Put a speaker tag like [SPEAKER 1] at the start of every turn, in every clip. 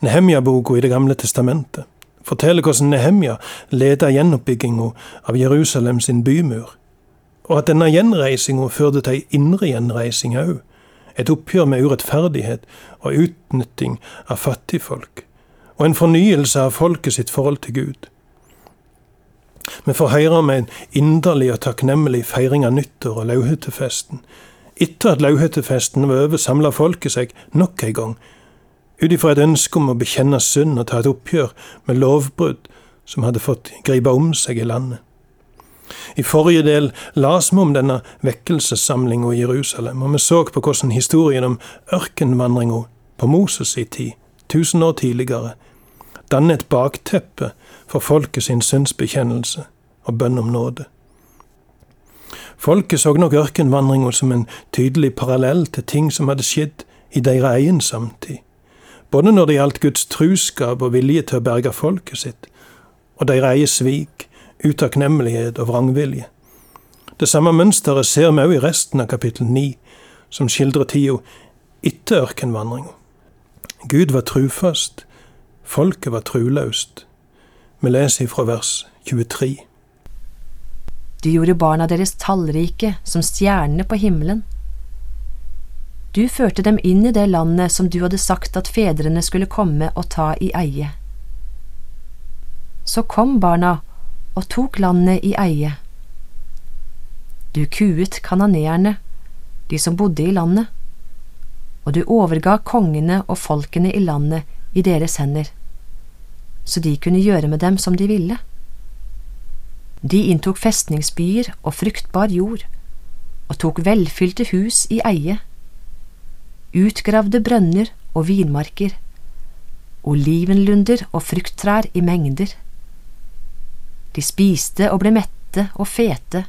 [SPEAKER 1] Nehemja-boka i Det gamle testamentet forteller hvordan Nehemja leda gjenoppbygginga av Jerusalem sin bymur, og at denne gjenreisinga førte til ei indre gjenreising òg, et oppgjør med urettferdighet og utnytting av fattigfolk, og en fornyelse av folket sitt forhold til Gud. Vi får høre om en inderlig og takknemlig feiring av nyttår og lauhyttefesten. Etter at lauhyttefesten var over, samla folket seg nok en gang ut ifra et ønske om å bekjenne synd og ta et oppgjør med lovbrudd som hadde fått gripe om seg i landet. I forrige del las vi om denne vekkelsessamlinga i Jerusalem, og vi så på hvordan historien om ørkenvandringa på Moses' i tid, tusen år tidligere, danner et bakteppe for folket sin syndsbekjennelse og bønn om nåde. Folket så nok ørkenvandringa som en tydelig parallell til ting som hadde skjedd i deres egen samtid både når det gjaldt Guds truskap og vilje til å berge folket sitt, og deres eget svik, utakknemlighet og vrangvilje. Det samme mønsteret ser vi òg i resten av kapittel 9, som skildrer tida etter ørkenvandringa. Gud var trufast, folket var truløst. Vi leser ifra vers 23.
[SPEAKER 2] Du gjorde barna deres tallrike som stjernene på himmelen. Du førte dem inn i det landet som du hadde sagt at fedrene skulle komme og ta i eie. Så kom barna og tok landet i eie. Du kuet kananeerne, de som bodde i landet, og du overga kongene og folkene i landet i deres hender, så de kunne gjøre med dem som de ville. De inntok festningsbyer og fruktbar jord, og tok velfylte hus i eie utgravde brønner og vinmarker, olivenlunder og frukttrær i mengder. De spiste og ble mette og fete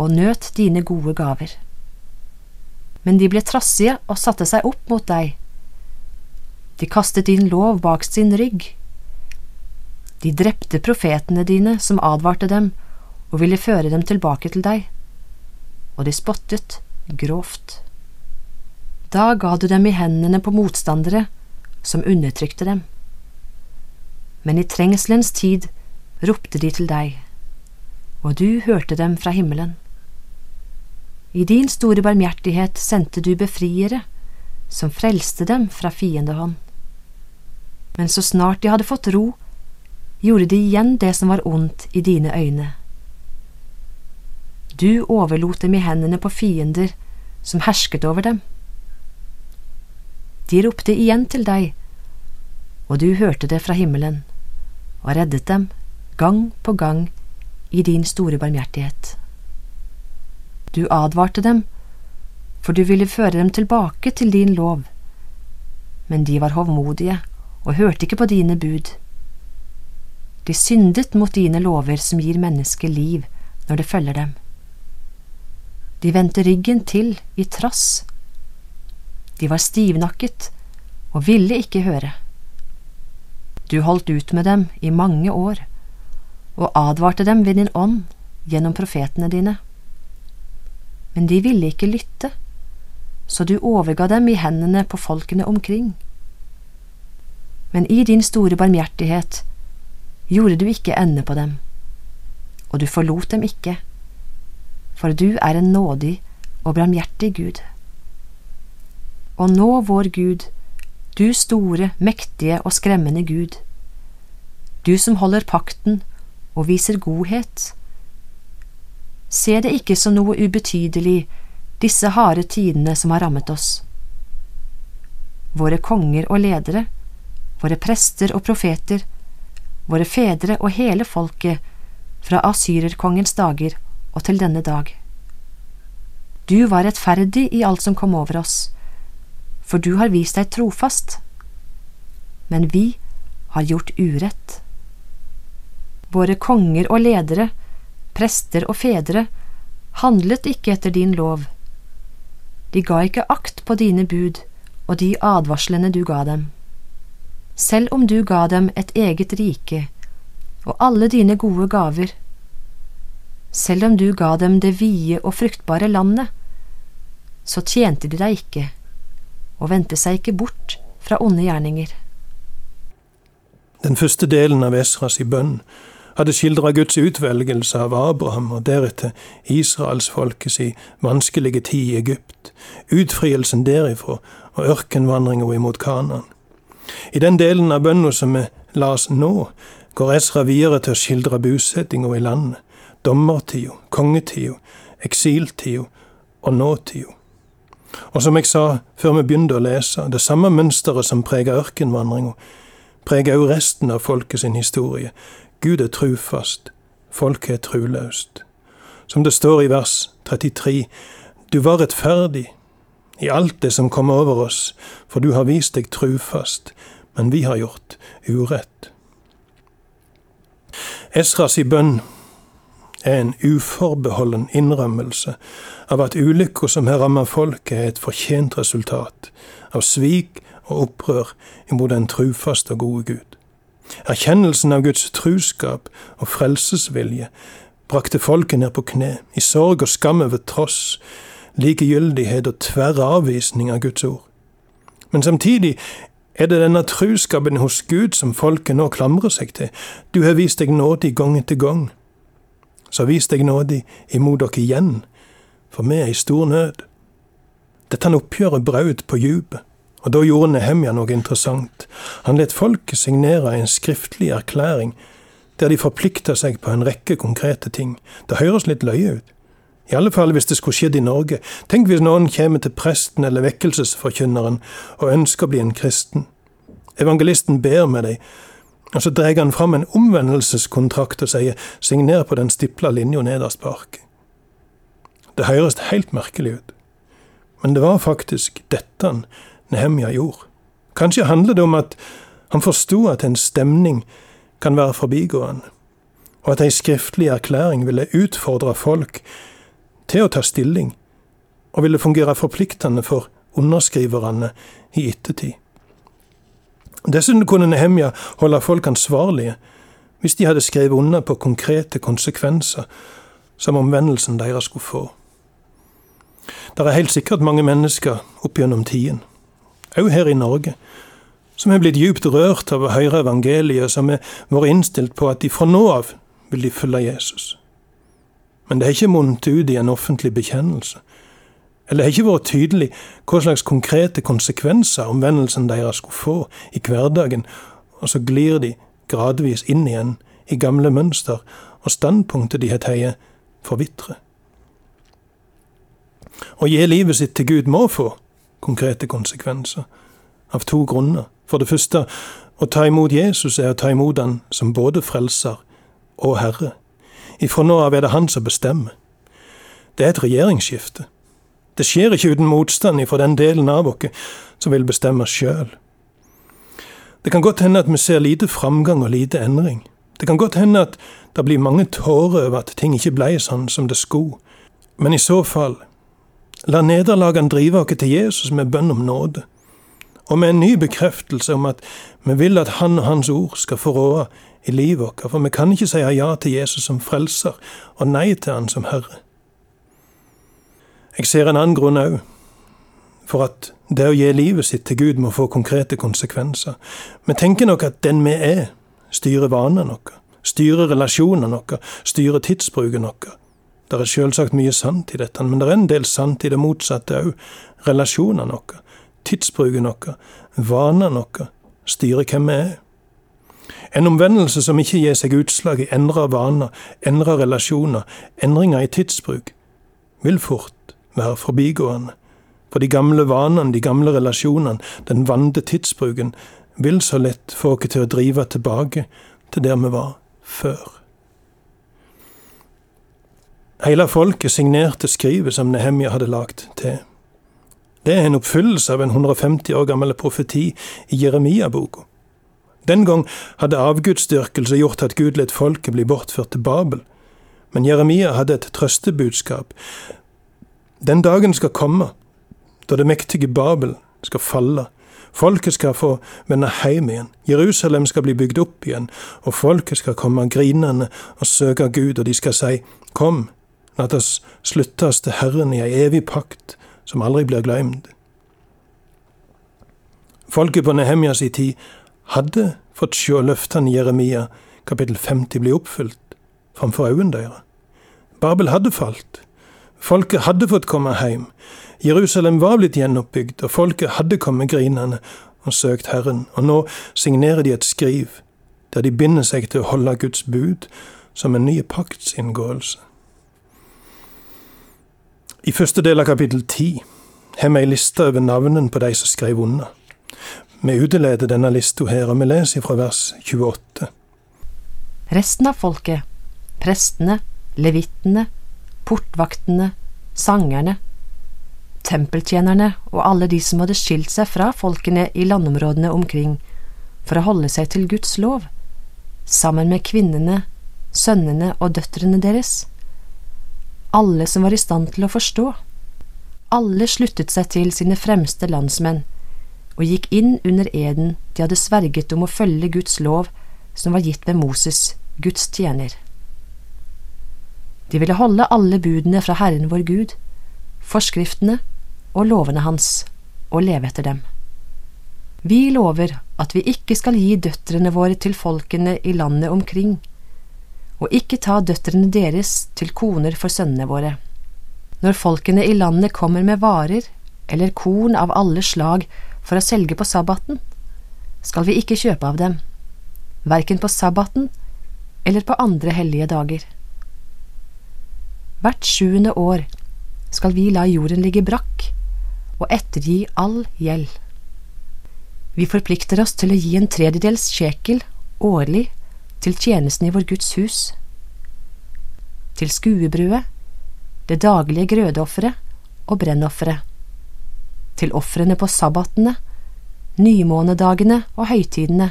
[SPEAKER 2] og nøt dine gode gaver. Men de ble trassige og satte seg opp mot deg. De kastet din lov bak sin rygg. De drepte profetene dine som advarte dem og ville føre dem tilbake til deg, og de spottet grovt. Da ga du dem i hendene på motstandere som undertrykte dem. Men i trengselens tid ropte de til deg, og du hørte dem fra himmelen. I din store barmhjertighet sendte du befriere som frelste dem fra fiendehånd. Men så snart de hadde fått ro, gjorde de igjen det som var ondt i dine øyne. Du overlot dem i hendene på fiender som hersket over dem. De ropte igjen til deg, og du hørte det fra himmelen, og reddet dem gang på gang i din store barmhjertighet. Du advarte dem, for du ville føre dem tilbake til din lov, men de var hovmodige og hørte ikke på dine bud. De syndet mot dine lover som gir mennesket liv når det følger dem. De vendte ryggen til i trass de var stivnakket og ville ikke høre. Du holdt ut med dem i mange år og advarte dem ved din ånd gjennom profetene dine. Men de ville ikke lytte, så du overga dem i hendene på folkene omkring. Men i din store barmhjertighet gjorde du ikke ende på dem, og du forlot dem ikke, for du er en nådig og barmhjertig Gud. Og nå, vår Gud, du store, mektige og skremmende Gud, du som holder pakten og viser godhet. Se det ikke som noe ubetydelig, disse harde tidene som har rammet oss. Våre konger og ledere, våre prester og profeter, våre fedre og hele folket, fra asyrerkongens dager og til denne dag. Du var rettferdig i alt som kom over oss for du har vist deg trofast. Men vi har gjort urett. Våre konger og ledere, prester og fedre, handlet ikke etter din lov. De ga ikke akt på dine bud og de advarslene du ga dem. Selv om du ga dem et eget rike og alle dine gode gaver, selv om du ga dem det vide og fruktbare landet, så tjente de deg ikke og vendte seg ikke bort fra onde gjerninger.
[SPEAKER 1] Den første delen av Esras i bønn hadde skildra Guds utvelgelse av Abraham og deretter israelsfolkets i vanskelige tid i Egypt, utfrielsen derifra og ørkenvandringa imot Kanan. I den delen av bønna som vi las nå, går Esra videre til å skildre bosettinga i landet, dommertida, kongetida, eksiltida og nåtida. Og som jeg sa før vi begynte å lese, det samme mønsteret som preger ørkenvandringa, preger òg resten av folket sin historie. Gud er trufast, folket er truløst. Som det står i vers 33, du var rettferdig i alt det som kom over oss, for du har vist deg trufast, men vi har gjort urett. Esras i bønn er en uforbeholden innrømmelse av at ulykka som har rammet folket, er et fortjent resultat av svik og opprør imot den trufaste og gode Gud. Erkjennelsen av Guds truskap og frelsesvilje brakte folket ned på kne, i sorg og skam over tross, likegyldighet og tverr avvisning av Guds ord. Men samtidig er det denne truskapen hos Gud som folket nå klamrer seg til. Du har vist deg nådig gang etter gang. Så vis deg nådig imot dere igjen, for vi er i stor nød. Dette oppgjøret braut på djupet. Og da gjorde Nehemja noe interessant. Han let folket signere en skriftlig erklæring der de forplikta seg på en rekke konkrete ting. Det høres litt løye ut. I alle fall hvis det skulle skjedd i Norge. Tenk hvis noen kommer til presten eller vekkelsesforkynneren og ønsker å bli en kristen. Evangelisten ber med deg, og så dreier han fram en omvendelseskontrakt og sier signer på den stipla linja nederst på arket. Det høres helt merkelig ut, men det var faktisk dette Nehemja gjorde. Kanskje handler det om at han forsto at en stemning kan være forbigående, og at ei skriftlig erklæring ville utfordre folk til å ta stilling, og ville fungere forpliktende for underskriverne i ettertid. Dessuten kunne Nehemja holde folk ansvarlige hvis de hadde skrevet under på konkrete konsekvenser som omvendelsen deres skulle få. Det er helt sikkert mange mennesker opp gjennom tiden òg her i Norge, som er blitt djupt rørt av å høre evangeliet, som har vært innstilt på at de fra nå av vil de følge Jesus. Men det har ikke munnet ut i en offentlig bekjennelse. Eller har ikke vært tydelig hva slags konkrete konsekvenser omvendelsen deres skulle få i hverdagen, og så glir de gradvis inn igjen i gamle mønster, og standpunktet de har tatt, forvitrer. Å gi livet sitt til Gud må få konkrete konsekvenser. Av to grunner. For det første, å ta imot Jesus er å ta imot han som både frelser og herre. Ifra nå av er det han som bestemmer. Det er et regjeringsskifte. Det skjer ikke uten motstand ifra den delen av oss som vil bestemme sjøl. Det kan godt hende at vi ser lite framgang og lite endring. Det kan godt hende at det blir mange tårer over at ting ikke blei sånn som det skulle. Men i så fall La nederlagene drive oss til Jesus med bønn om nåde, og med en ny bekreftelse om at vi vil at Han og Hans ord skal få råde i livet vårt, for vi kan ikke si ja til Jesus som frelser og nei til Han som Herre. Jeg ser en annen grunn òg, for at det å gi livet sitt til Gud må få konkrete konsekvenser. Vi tenker nok at den vi er, styrer vanene våre, styrer relasjonene våre, styrer tidsbruken vår. Det er selvsagt mye sant i dette, men det er en del sant i det motsatte òg. Relasjonene våre, tidsbruken vår, vanene våre styrer hvem vi er. En omvendelse som ikke gir seg utslag i endra vaner, endra relasjoner, endringer i tidsbruk, vil fort være forbigående. For de gamle vanene, de gamle relasjonene, den vante tidsbruken, vil så lett få oss til å drive tilbake til der vi var før. Hele folket signerte skrivet som Nehemja hadde lagt til. Det er en oppfyllelse av en 150 år gammel profeti i Jeremia-boka. Den gang hadde avgudsdyrkelse gjort at Gud lot folket bli bortført til Babel. Men Jeremia hadde et trøstebudskap. Den dagen skal komme da det mektige Babel skal falle. Folket skal få vende hjem igjen. Jerusalem skal bli bygd opp igjen, og folket skal komme grinende og søke Gud, og de skal si, Kom, la oss sluttes til Herren i ei evig pakt som aldri blir glemt. Folket på Nehemjas i tid hadde fått sjå løftene i Jeremia kapittel 50 bli oppfylt framfor øynene deres. Babel hadde falt. Folket hadde fått komme hjem. Jerusalem var blitt gjenoppbygd, og folket hadde kommet grinende og søkt Herren. Og nå signerer de et skriv der de binder seg til å holde Guds bud som en ny paktsinngåelse. I første del av kapittel ti har vi ei liste over navnene på de som skrev unna. Vi uteleder denne lista her, og vi leser fra vers 28.
[SPEAKER 2] Resten av folket, prestene, levittene, portvaktene, sangerne, tempeltjenerne og alle de som hadde skilt seg fra folkene i landområdene omkring for å holde seg til Guds lov, sammen med kvinnene, sønnene og døtrene deres, alle som var i stand til å forstå. Alle sluttet seg til sine fremste landsmenn og gikk inn under eden de hadde sverget om å følge Guds lov som var gitt ved Moses, Guds tjener. De ville holde alle budene fra Herren vår Gud, forskriftene og lovene hans, og leve etter dem. Vi lover at vi ikke skal gi døtrene våre til folkene i landet omkring, og ikke ta døtrene deres til koner for sønnene våre. Når folkene i landet kommer med varer eller korn av alle slag for å selge på sabbaten, skal vi ikke kjøpe av dem, verken på sabbaten eller på andre hellige dager. Hvert sjuende år skal vi la jorden ligge brakk og ettergi all gjeld. Vi forplikter oss til å gi en tredjedels sjekel årlig til tjenesten i vår Guds hus, til skuebrødet, det daglige grødeofferet og brennofferet, til ofrene på sabbatene, nymånedagene og høytidene,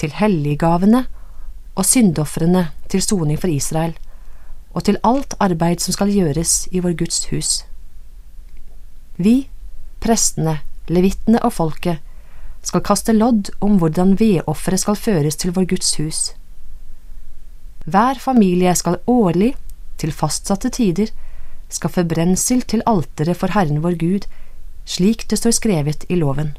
[SPEAKER 2] til helliggavene og syndofrene til soning for Israel, og til alt arbeid som skal gjøres i vår Guds hus. Vi, prestene, levittene og folket, skal kaste lodd om hvordan vedofferet skal føres til vår Guds hus. Hver familie skal årlig, til fastsatte tider, skaffe brensel til alteret for Herren vår Gud, slik det står skrevet i loven.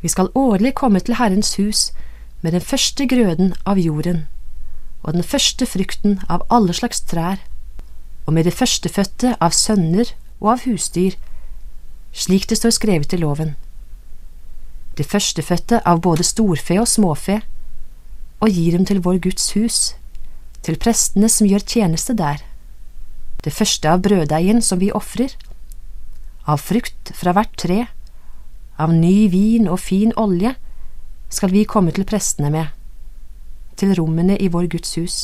[SPEAKER 2] Vi skal årlig komme til Herrens hus med den første grøden av jorden og den første frukten av alle slags trær, og med det førstefødte av sønner og av husdyr, slik det står skrevet i loven. Det førstefødte av både storfe og småfe, og gir dem til vår Guds hus, til prestene som gjør tjeneste der. Det første av brøddeigen som vi ofrer, av frukt fra hvert tre, av ny vin og fin olje, skal vi komme til prestene med, til rommene i vår Guds hus.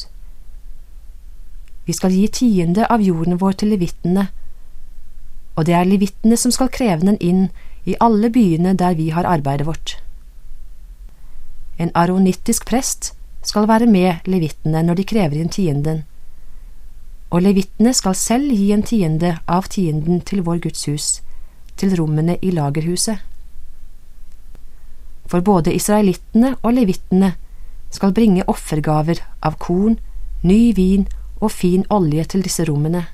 [SPEAKER 2] Vi skal gi tiende av jorden vår til levittene, og det er levittene som skal kreve den inn i alle byene der vi har arbeidet vårt. En aronittisk prest skal være med levittene når de krever inn tienden, og levittene skal selv gi en tiende av tienden til vår Guds hus, til rommene i lagerhuset. For både israelittene og levittene skal bringe offergaver av korn, ny vin og fin olje til disse rommene.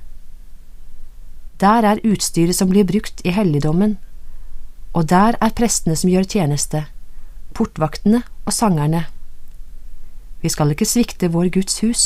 [SPEAKER 2] Der er utstyret som blir brukt i helligdommen, og der er prestene som gjør tjeneste, portvaktene og sangerne. Vi skal ikke svikte vår Guds hus.